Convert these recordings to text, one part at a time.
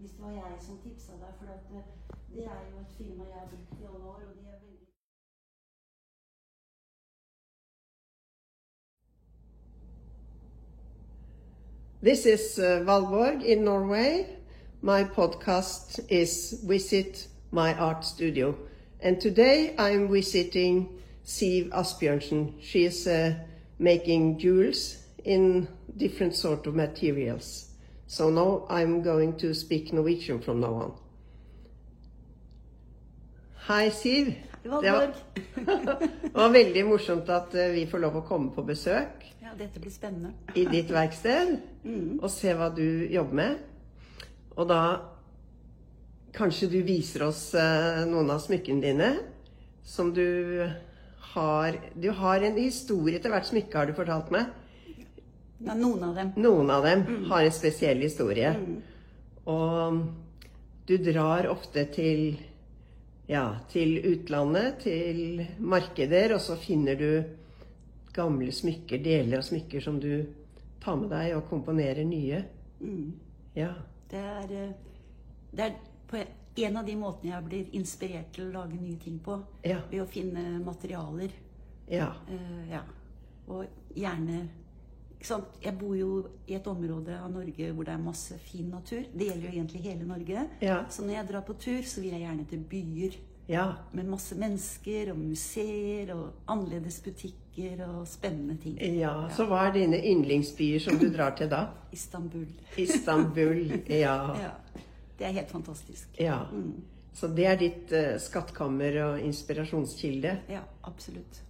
hvis det var jeg som tipsa deg. For eh, det er jo et firma jeg har brukt i alle år, og de er veldig This is uh, Valborg in Norway. My podcast is Visit My Art Studio. And today I'm visiting Siv Asbjørnsen. She is uh, making jewels in different sort of materials. So now I'm going to speak Norwegian from now on. Hei, Siv. Det var, det var veldig morsomt at uh, vi får lov å komme på besøk Ja, dette blir spennende. i ditt verksted og se hva du jobber med. Og da kanskje du viser oss eh, noen av smykkene dine som du har Du har en historie til hvert smykke, har du fortalt meg. Ja, noen av dem. Noen av dem har en spesiell historie. Og du drar ofte til ja, til utlandet, til markeder, og så finner du gamle smykker, deler av smykker som du tar med deg og komponerer nye. Ja. Det er, eh, det er på en av de måtene jeg blir inspirert til å lage nye ting på. Ja. Ved å finne materialer. Ja. Uh, ja. Og gjerne? Jeg bor jo i et område av Norge hvor det er masse fin natur. Det gjelder jo egentlig hele Norge. Ja. Så når jeg drar på tur, så vil jeg gjerne til byer Ja. med masse mennesker og museer og annerledes butikker og spennende ting. ja. Så hva er dine yndlingsbyer som du drar til da? Istanbul. Istanbul. Ja. Ja. Det er helt fantastisk. ja. Så det er ditt uh, skattkammer og inspirasjonskilde? Ja, absolutt.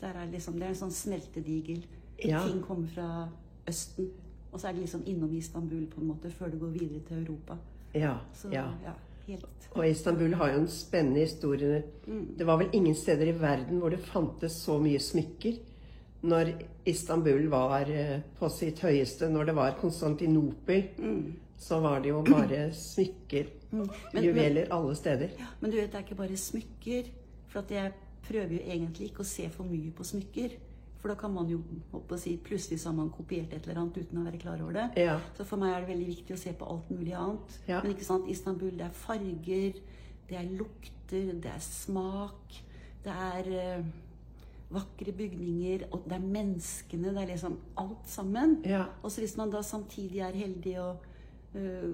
Der er liksom, det er en sånn smeltedigel. Ja. Ting kommer fra Østen. Og så er det liksom innom Istanbul på en måte før det går videre til Europa. Ja. Så ja. ja, helt Og Istanbul har jo en spennende historie. Det var vel ingen steder i verden hvor det fantes så mye smykker. Når Istanbul var eh, på sitt høyeste, når det var Konstantinopel, så var det jo bare smykker, Men- juveler, alle steder. Ja, men du vet, det er ikke bare smykker. For at jeg prøver jo egentlig ikke å se for mye på smykker. For da kan man jo håper å si, plutselig så har man kopiert et eller annet uten å være klar over det. Ja. Så for meg er det veldig viktig å se på alt mulig annet. Ja. Men ikke sant, Istanbul, det er farger, det er lukter, det er smak, det er eh, vakre bygninger, og det er menneskene, det er liksom alt sammen. Ja. Og så hvis man da samtidig er heldig og øh,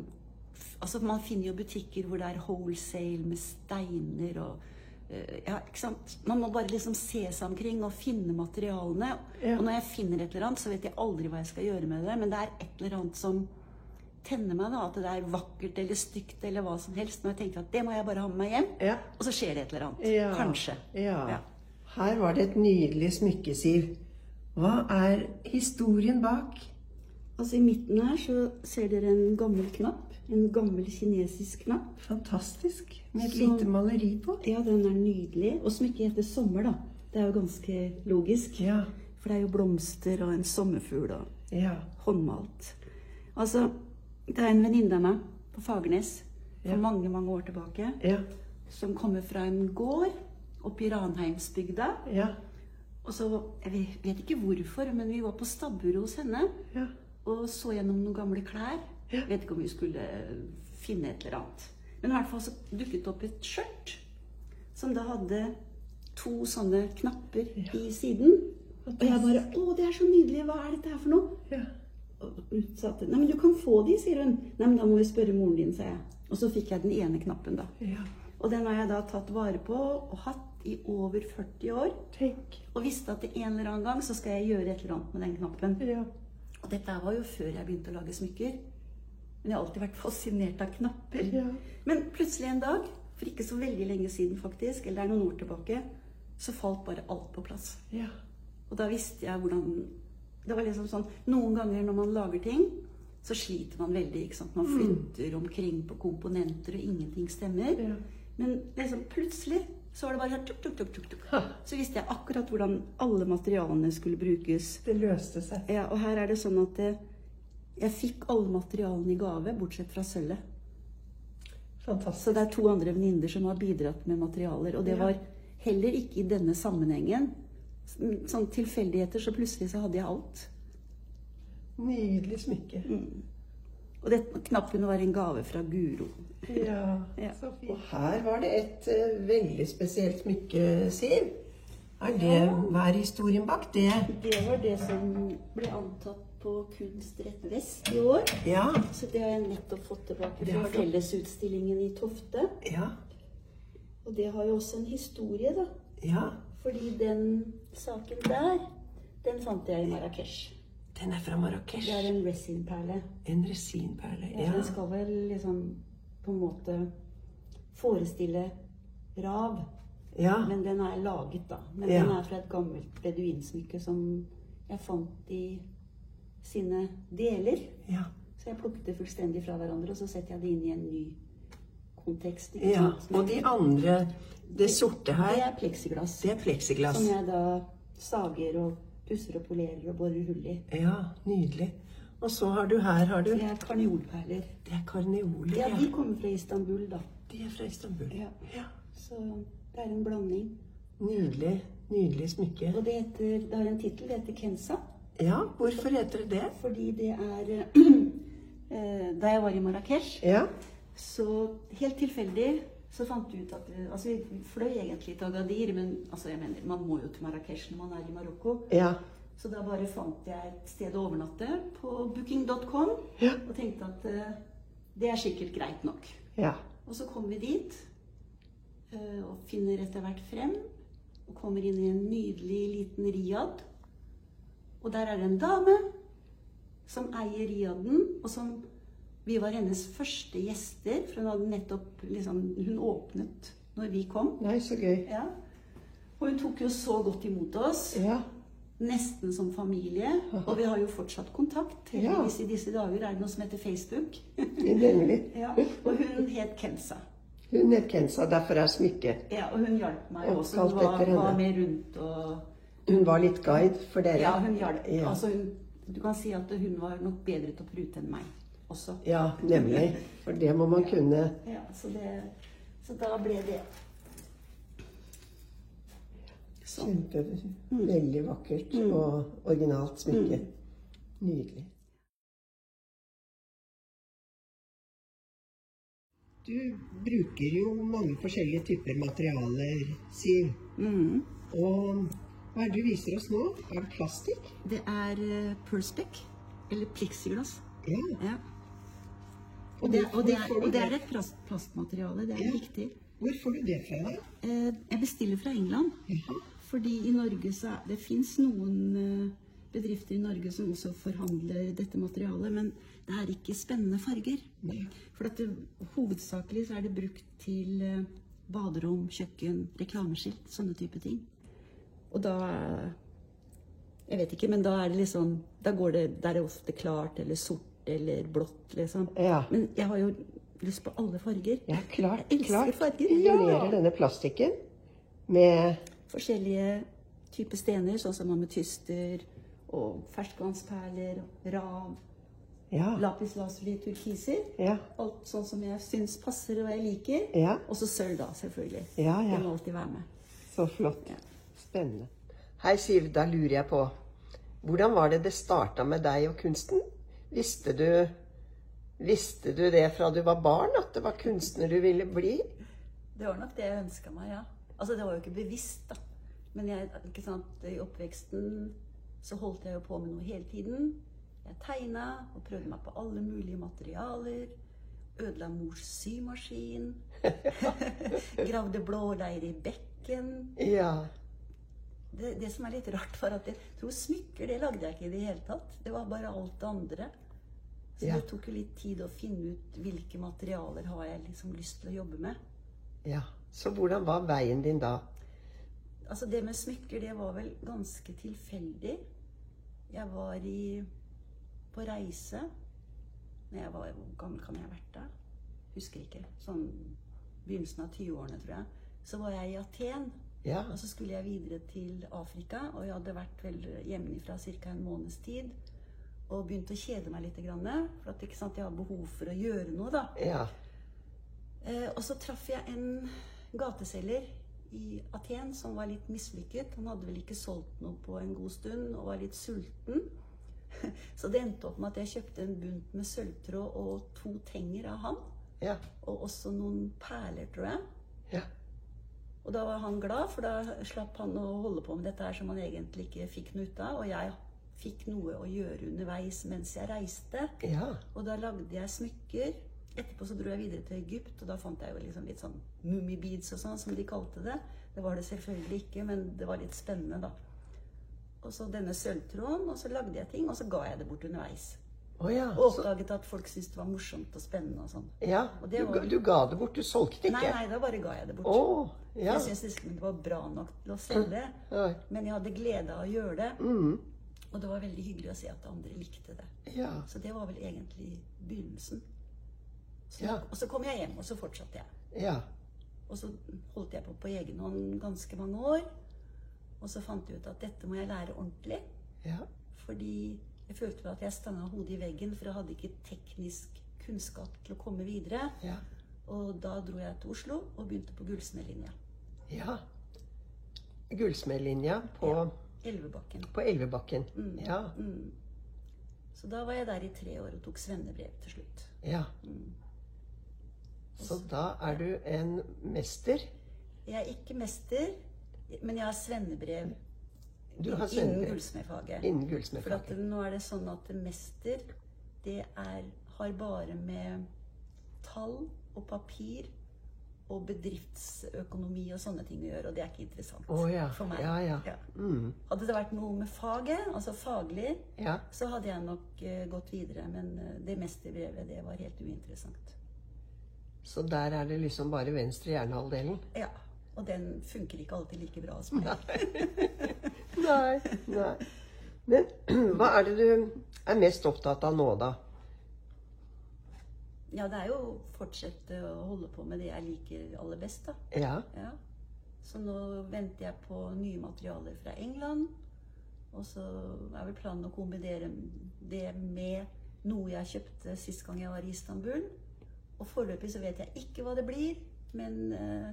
Altså, man finner jo butikker hvor det er wholesale med steiner og øh, Ja, ikke sant? Man må bare liksom se seg omkring og finne materialene. Ja. Og når jeg finner et eller annet, så vet jeg aldri hva jeg skal gjøre med det, men det er et eller annet som tenner meg, da. At det er vakkert eller stygt eller hva som helst. Når jeg tenker at det må jeg bare ha med meg hjem. Ja. Og så skjer det et eller annet. Ja. Kanskje. Ja. Ja. Her var det et nydelig smykkesiv. Hva er historien bak? Altså I midten her så ser dere en gammel knapp. En gammel kinesisk knapp. Fantastisk. Med et lite maleri på. Ja, den er nydelig. Og smykket heter Sommer, da. Det er jo ganske logisk. Ja. For det er jo blomster og en sommerfugl og Ja. håndmalt. Altså, det er en venninne av meg på Fagernes for Ja. mange, mange år tilbake Ja. som kommer fra en gård oppe i Ranheimsbygda. Ja. Og så, Jeg vet- vet ikke hvorfor, men vi var på stabburet hos henne Ja. og så gjennom noen gamle klær. Ja. Vet ikke om vi skulle finne et eller annet. Men i hvert fall så dukket det opp et skjørt som da hadde to sånne knapper i siden. Og jeg bare Å, det er så nydelig! Hva er dette her for noe? Ja. Og hun sa til Nei, men du kan få de, sier hun. Nei, men da må vi spørre moren din, sa jeg. Og så fikk jeg den ene knappen, da. ja. Og den har jeg da tatt vare på og hatt i over 40 år. Tenk. Og visste at en eller annen gang så skal jeg gjøre et eller annet med den knappen. Ja. Og dette var jo før jeg begynte å lage smykker. Men jeg har alltid vært fascinert av knapper. Ja. Men plutselig en dag, for ikke så veldig lenge siden faktisk, eller det er noen år tilbake, så falt bare alt på plass. Ja. Og da visste jeg hvordan Det var liksom sånn Noen ganger når man lager ting, så sliter man veldig. ikke sant? Man flytter omkring på komponenter, og ingenting stemmer. Ja. Men liksom plutselig så var det bare tuk, tuk, tuk, tuk, tuk. Så visste jeg akkurat hvordan alle materialene skulle brukes. Det løste seg. Ja, og her er det sånn at eh, jeg fikk alle materialene i gave, bortsett fra sølvet. Fantastisk. Så det er to andre venninner som har bidratt med materialer. Og det Ja. var heller ikke i denne sammenhengen. Sånn tilfeldigheter, så plutselig så hadde jeg alt. Nydelig smykke. Og det, knappen var en gave fra Guro. Ja, Ja. så fint. Og her var det et uh, veldig spesielt smykke, Siv. Er det, hva er historien bak det? Det var det som ble antatt på Kunstrett Vest i år. Ja, Så det har jeg nettopp fått tilbake fra fellesutstillingen i Tofte. ja, Og det har jo også en historie, da. ja. Fordi den saken der, den fant jeg i Marrakech. Den er fra Det er en resinperle. En resinperle. Ja. Ja. Den skal vel liksom på en måte forestille rav. ja. Men den er laget, da. Men Ja. den er fra et gammelt beduinsmykke som jeg fant i sine deler. ja. Så jeg plukket det fullstendig fra hverandre, og så setter jeg det inn i en ny kontekst. ja. Og de andre, det sorte her Det er pleksiglass. det er pleksiglass. Som jeg da sager og pusser og polerer og borer hull i. Ja, nydelig. Og så har du her har du Det er karneolperler. Det er karneoler. Ja, Ja, de kommer fra Istanbul, da. De er fra Istanbul. Ja. Ja. Så det er en blanding. Nydelig. Nydelig smykke. Og det, heter, det har en tittel. Det heter Kensa. Ja, hvorfor heter det det? Fordi det er eh, Da jeg var i Marrakech, Ja. så helt tilfeldig så fant vi ut at Altså, vi fløy egentlig til Agadir, men altså, jeg mener, man må jo til Marrakech når man er i Marokko. Ja. Så da bare fant jeg et sted å overnatte på booking.com Ja. og tenkte at uh, det er sikkert greit nok. Ja. Og så kom vi dit uh, og finner etter hvert frem og kommer inn i en nydelig liten riad. Og der er det en dame som eier riaden, og som vi var hennes første gjester, for hun hadde nettopp liksom, Hun åpnet når vi kom. Nei, så gøy. Ja. Og hun tok jo så godt imot oss. Ja. Nesten som familie. Og vi har jo fortsatt kontakt. Heldigvis i disse dager er det noe som heter Facebook. Nemlig. ja. Og hun het Kensa. Hun het Kensa, derfor er smykket. Ja, og hun hjalp meg Og også. Hun var, var med rundt og Hun var litt guide for dere. Ja, hun hjalp. Ja, Altså, hun, du kan si at hun var nok bedre til å prute enn meg også. ja nemlig. For det må man kunne. Ja, så, det, så da ble det sånn. Kjempe, veldig vakkert og originalt smykke. Nydelig. Du bruker jo mange forskjellige typer materialer, Siv. Mm. Og hva er det du viser oss nå? Er det plastikk? Det er Perspec, eller plexiglass. Ja. Ja. Og det, og, det er, og det er et plastmateriale. Det er Ja. viktig. Hvor får du det fra? da? Eh, jeg bestiller fra England. Ja. Fordi i Norge så Det fins noen eh, bedrifter i Norge som også forhandler dette materialet, men det er ikke spennende farger. Nei. For at det, hovedsakelig så er det brukt til eh, baderom, kjøkken, reklameskilt, sånne type ting. Og da Jeg vet ikke, men da er det liksom Da går det Da er det ofte klart eller sort eller blått, liksom. Ja. Men jeg har jo lyst på alle farger. Ja, klart. Jeg elsker klart. farger. Isolerer denne plastikken med forskjellige typer stener, sånn som ametyster og ferskvannsperler, rav, Ja. lapis lazuli, turkiser. Ja. Alt sånn som jeg syns passer og jeg liker. Ja. Og så sølv, da, selvfølgelig. Ja, ja. Det må alltid være med. Så flott. Spennende. Hei, Siv. Da lurer jeg på Hvordan var det det starta med deg og kunsten? Visste du, visste du det fra du var barn, at det var kunstner du ville bli? Det var nok det jeg ønska meg, ja. Altså, det var jo ikke bevisst, da. Men jeg, ikke sant, i oppveksten så holdt jeg jo på med noe hele tiden. Jeg tegna og prøvde meg på alle mulige materialer. Ødela mors symaskin. Gravde blåleir i bekken. Ja. Det, det som er litt rart, var at jeg tror smykker det lagde jeg ikke i det hele tatt. Det var bare alt det andre. Så Ja. det tok jo litt tid å finne ut hvilke materialer har jeg liksom lyst til å jobbe med. ja. Så hvordan var veien din da? Altså Det med smykker, det var vel ganske tilfeldig. Jeg var i, på reise når jeg var, Hvor gammel kan jeg ha vært da? Husker ikke. Sånn begynnelsen av 20-årene, tror jeg. Så var jeg i Aten. Ja. Og så skulle jeg videre til Afrika, og jeg hadde vært vel hjemmefra ca. en måneds tid. Og begynte å kjede meg litt. For at sant, jeg har behov for å gjøre noe, da. Ja. Eh, og så traff jeg en gateselger i Aten som var litt mislykket. Han hadde vel ikke solgt noe på en god stund og var litt sulten. Så det endte opp med at jeg kjøpte en bunt med sølvtråd og to tenger av han. Ja. Og også noen perler, tror jeg. Ja. Og da var han glad, for da slapp han å holde på med dette her som han egentlig ikke fikk noe ut av. Og jeg fikk noe å gjøre underveis mens jeg reiste. Ja. Og da lagde jeg smykker. Etterpå så dro jeg videre til Egypt, og da fant jeg jo liksom litt sånn mummibeads og sånn, som de kalte det. Det var det selvfølgelig ikke, men det var litt spennende, da. Og så denne sølvtråden, og så lagde jeg ting, og så ga jeg det bort underveis. Å ja. Og oppdaget at folk syntes det var morsomt og spennende og sånn. ja. Og Du, var- ga- du ga det bort, du solgte det Nei, ikke? nei, da bare ga jeg det bort. Oh, ja. Jeg syntes liksom det var bra nok til å selge, Ja. men jeg hadde glede av å gjøre det. Mm. Og det var veldig hyggelig å se at andre likte det. Ja. Så det var vel egentlig begynnelsen. Så, Ja. Og så kom jeg hjem, og så fortsatte jeg. Ja. Og så holdt jeg på på egen hånd ganske mange år. Og så fant jeg ut at dette må jeg lære ordentlig. Ja. Fordi jeg følte meg at jeg stanga hodet i veggen, for jeg hadde ikke teknisk kunnskap til å komme videre. Ja. Og da dro jeg til Oslo og begynte på gullsmedlinja. ja. Gullsmedlinja på, Ja. Elvebakken. på Elvebakken. Ja. Mm. Så da var jeg der i tre år og tok svennebrev til slutt. ja. Så da er du en mester. Jeg er ikke mester, men jeg har svennebrev Du har innen gullsmedfaget. innen For at nå er det sånn at mester, det er, har bare med tall og papir og bedriftsøkonomi og sånne ting å gjøre, og det er ikke interessant oh, ja. for meg. Ja, ja. Mm. Hadde det vært noe med faget, altså faglig, Ja. så hadde jeg nok uh, gått videre, men uh, det mesterbrevet, det var helt uinteressant. Så der er det liksom bare venstre hjernehalvdelen? Ja, og den funker ikke alltid like bra som meg. Nei. Nei. Men hva er det du er mest opptatt av nå, da? Ja, det er jo å fortsette å holde på med det jeg liker aller best, da. Ja. Ja. Så nå venter jeg på nye materialer fra England. Og så er vel planen å kombinere det med noe jeg kjøpte sist gang jeg var i Istanbul. Og foreløpig så vet jeg ikke hva det blir, men eh,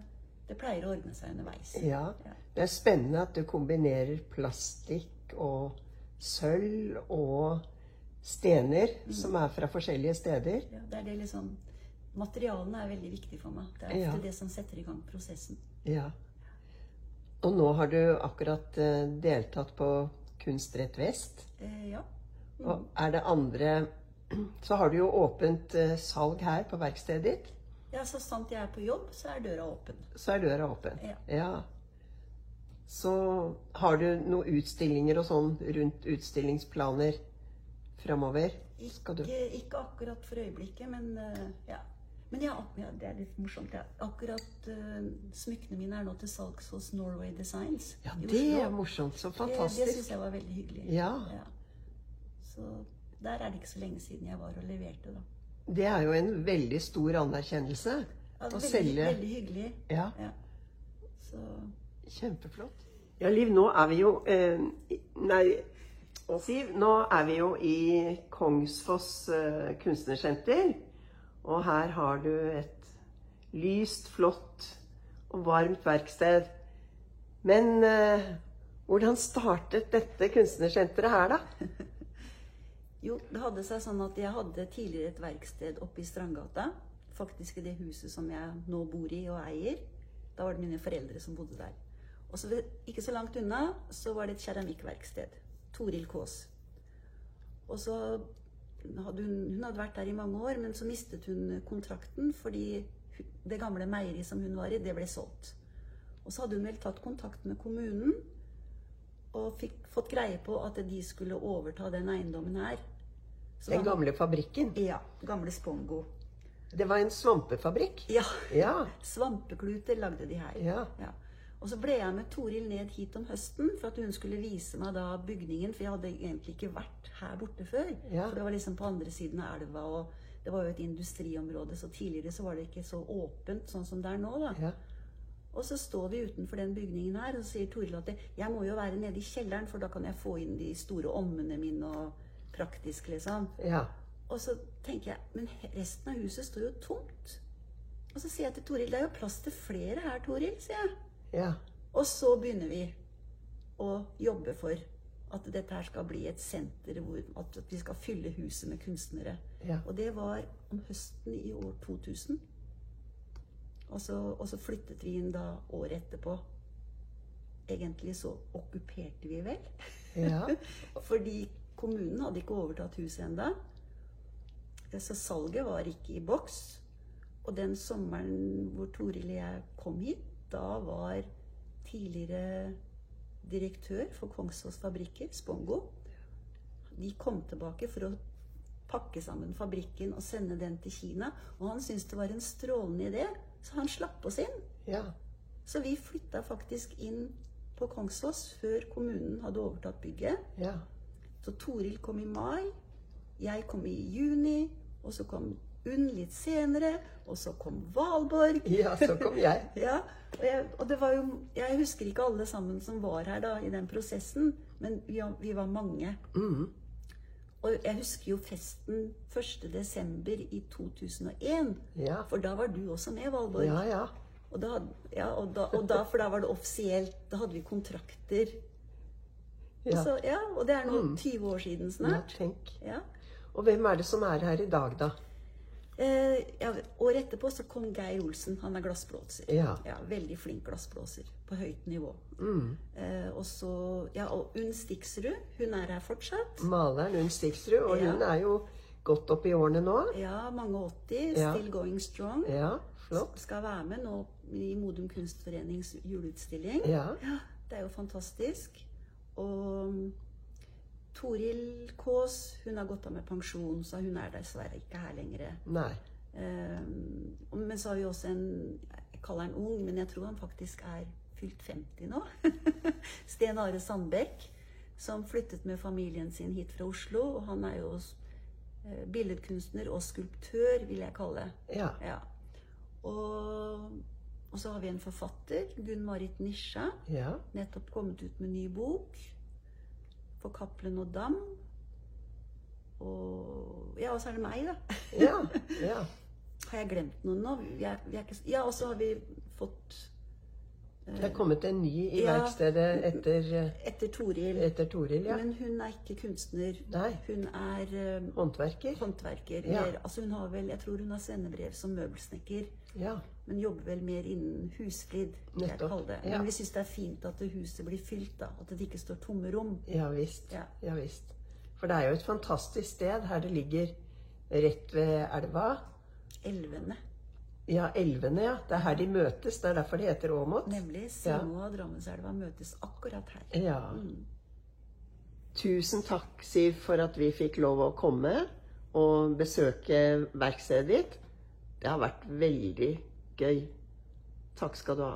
det pleier å ordne seg underveis. ja. Det er spennende at du kombinerer plastikk og sølv og stener som er fra forskjellige steder. Ja, det er det liksom Materialene er veldig viktig for meg. Det er Ja. ofte det som setter i gang prosessen. Ja. Og nå har du akkurat eh, deltatt på Kunstrett Vest. Eh, ja. Og er det andre Så har du jo åpent eh, salg her på verkstedet ditt. Ja, så sant jeg er på jobb, så er døra åpen. Så er døra åpen. Ja. Så har du noen utstillinger og sånn rundt utstillingsplaner framover? Ikke, ikke akkurat for øyeblikket, men uh, ja. Men ja, ja, det er litt morsomt. Ja. Akkurat uh, smykkene mine er nå til salgs hos Norway Designs Ja, det er morsomt. Så Det, det fantastisk. syns jeg var veldig hyggelig. Ja. Så der er det ikke så lenge siden jeg var og leverte, da. Det er jo en veldig stor anerkjennelse Ja, å veldig, selge veldig hyggelig. Ja, Ja. Så kjempeflott. Ja, Liv, nå er vi jo eh, Nei, Siv, nå er vi jo i Kongsfoss eh, kunstnersenter. Og her har du et lyst, flott og varmt verksted. Men eh, hvordan startet dette kunstnersenteret her, da? Jo, det hadde seg sånn at jeg hadde tidligere et verksted oppe i Strandgata. Faktisk i det huset som jeg nå bor i og eier. Da var det mine foreldre som bodde der. Og så ikke så langt unna så var det et keramikkverksted. Toril Kaas. Og så hadde hun, hun hadde vært der i mange år, men så mistet hun kontrakten fordi det gamle meieriet som hun var i, det ble solgt. Og så hadde hun vel tatt kontakt med kommunen og fikk, fått greie på at de skulle overta den eiendommen her. Den gamle fabrikken. Ja. Gamle Spongo. Det var en svampefabrikk. Ja. Ja. Svampekluter lagde de her. Ja. Ja. Og så ble jeg med Toril ned hit om høsten for at hun skulle vise meg da bygningen. For jeg hadde egentlig ikke vært her borte før. Ja. For det var liksom på andre siden av elva, og det var jo et industriområde. Så tidligere så var det ikke så åpent sånn som det er nå, da. ja. Og så står vi utenfor den bygningen her, og så sier Toril at jeg må jo være nede i kjelleren, for da kan jeg få inn de store ommene mine og praktisk, liksom. ja. Og så tenker jeg, men resten av huset står jo tomt. Og så sier jeg til Toril, det er jo plass til flere her, Toril, sier jeg. ja. Og så begynner vi å jobbe for At dette her skal bli et senter hvor at vi skal fylle huset med kunstnere. Ja. Og det var om høsten i år 2000. Og så, og så flyttet vi inn da året etterpå. Egentlig så okkuperte vi vel. Ja. Fordi kommunen hadde ikke overtatt huset ennå. Så salget var ikke i boks. Og den sommeren hvor Toril og jeg kom hit, da var tidligere direktør for Kongsås Fabrikker, Spongo De kom tilbake for å pakke sammen fabrikken og sende den til Kina. Og han syntes det var en strålende idé, så han slapp oss inn. ja. Så vi flytta faktisk inn på Kongsås før kommunen hadde overtatt bygget. ja. Så Toril kom i mai, jeg kom i juni, og så kom Unn litt senere, og så kom Valborg. Ja, så kom jeg. Ja, og, jeg, og det var jo Jeg husker ikke alle sammen som var her da i den prosessen, men vi, vi var mange. Mm. Og jeg husker jo festen 1. desember i 2001. Ja. For da var du også med, Valborg. Ja, ja. Og da, ja, og da, og da, for da var det offisielt. Da hadde vi kontrakter. Ja. så, ja, og det er nå 20 år siden ja. snart. Tenk. Ja. Og hvem er det som er her i dag, da? Eh, ja, året etterpå så kom Geir Olsen. Han er glassblåser. Ja. Veldig flink glassblåser på høyt nivå. Mm. Eh, og så, ja, og Unn Stiksrud, hun er her fortsatt. Maleren Unn Stiksrud, og Ja. hun er jo godt opp i årene nå. Ja, mange 80, Ja. still going strong. Ja, flott. Skal være med nå i Modum Kunstforenings juleutstilling. Ja. Ja, det er jo fantastisk. Og Toril Kaas, hun har gått av med pensjon, så hun er dessverre ikke her lenger. Nei. Um, men så har vi også en Jeg kaller han ung, men jeg tror han faktisk er fylt 50 nå. Sten Are Sandbekk, som flyttet med familien sin hit fra Oslo. Og han er jo eh, billedkunstner og skulptør, vil jeg kalle. Ja. Ja. Og, og så har vi en forfatter, Gunn Marit Nisja. Ja. Nettopp kommet ut med ny bok. For Cappelen og Dam. Og ja, og så er det meg, da. Ja. ja. Har jeg glemt noen nå? Vi er ikke, ja, og så har vi fått Det er kommet en ny i Ja. verkstedet etter, etter Toril. etter Toril, ja. Men hun er ikke kunstner. Nei. Hun er um, Håndverker. håndverker. Ja. Eller, altså hun har vel, jeg tror hun har svennebrev som møbelsnekker. Ja. Men jobber vel mer innen husflid. Nettopp, det. ja. Men vi syns det er fint at det huset blir fylt. da, At det ikke står tomme rom. Ja visst. Ja. Ja visst. For det er jo et fantastisk sted her det ligger rett ved elva. Elvene. Ja, elvene, ja. Det er her de møtes. Det er derfor det heter Åmot. Nemlig. Simoa og Drammenselva møtes akkurat her. Ja. Tusen takk, Siv, for at vi fikk lov å komme og besøke verkstedet ditt. Det har vært veldig gøy. Takk skal du ha.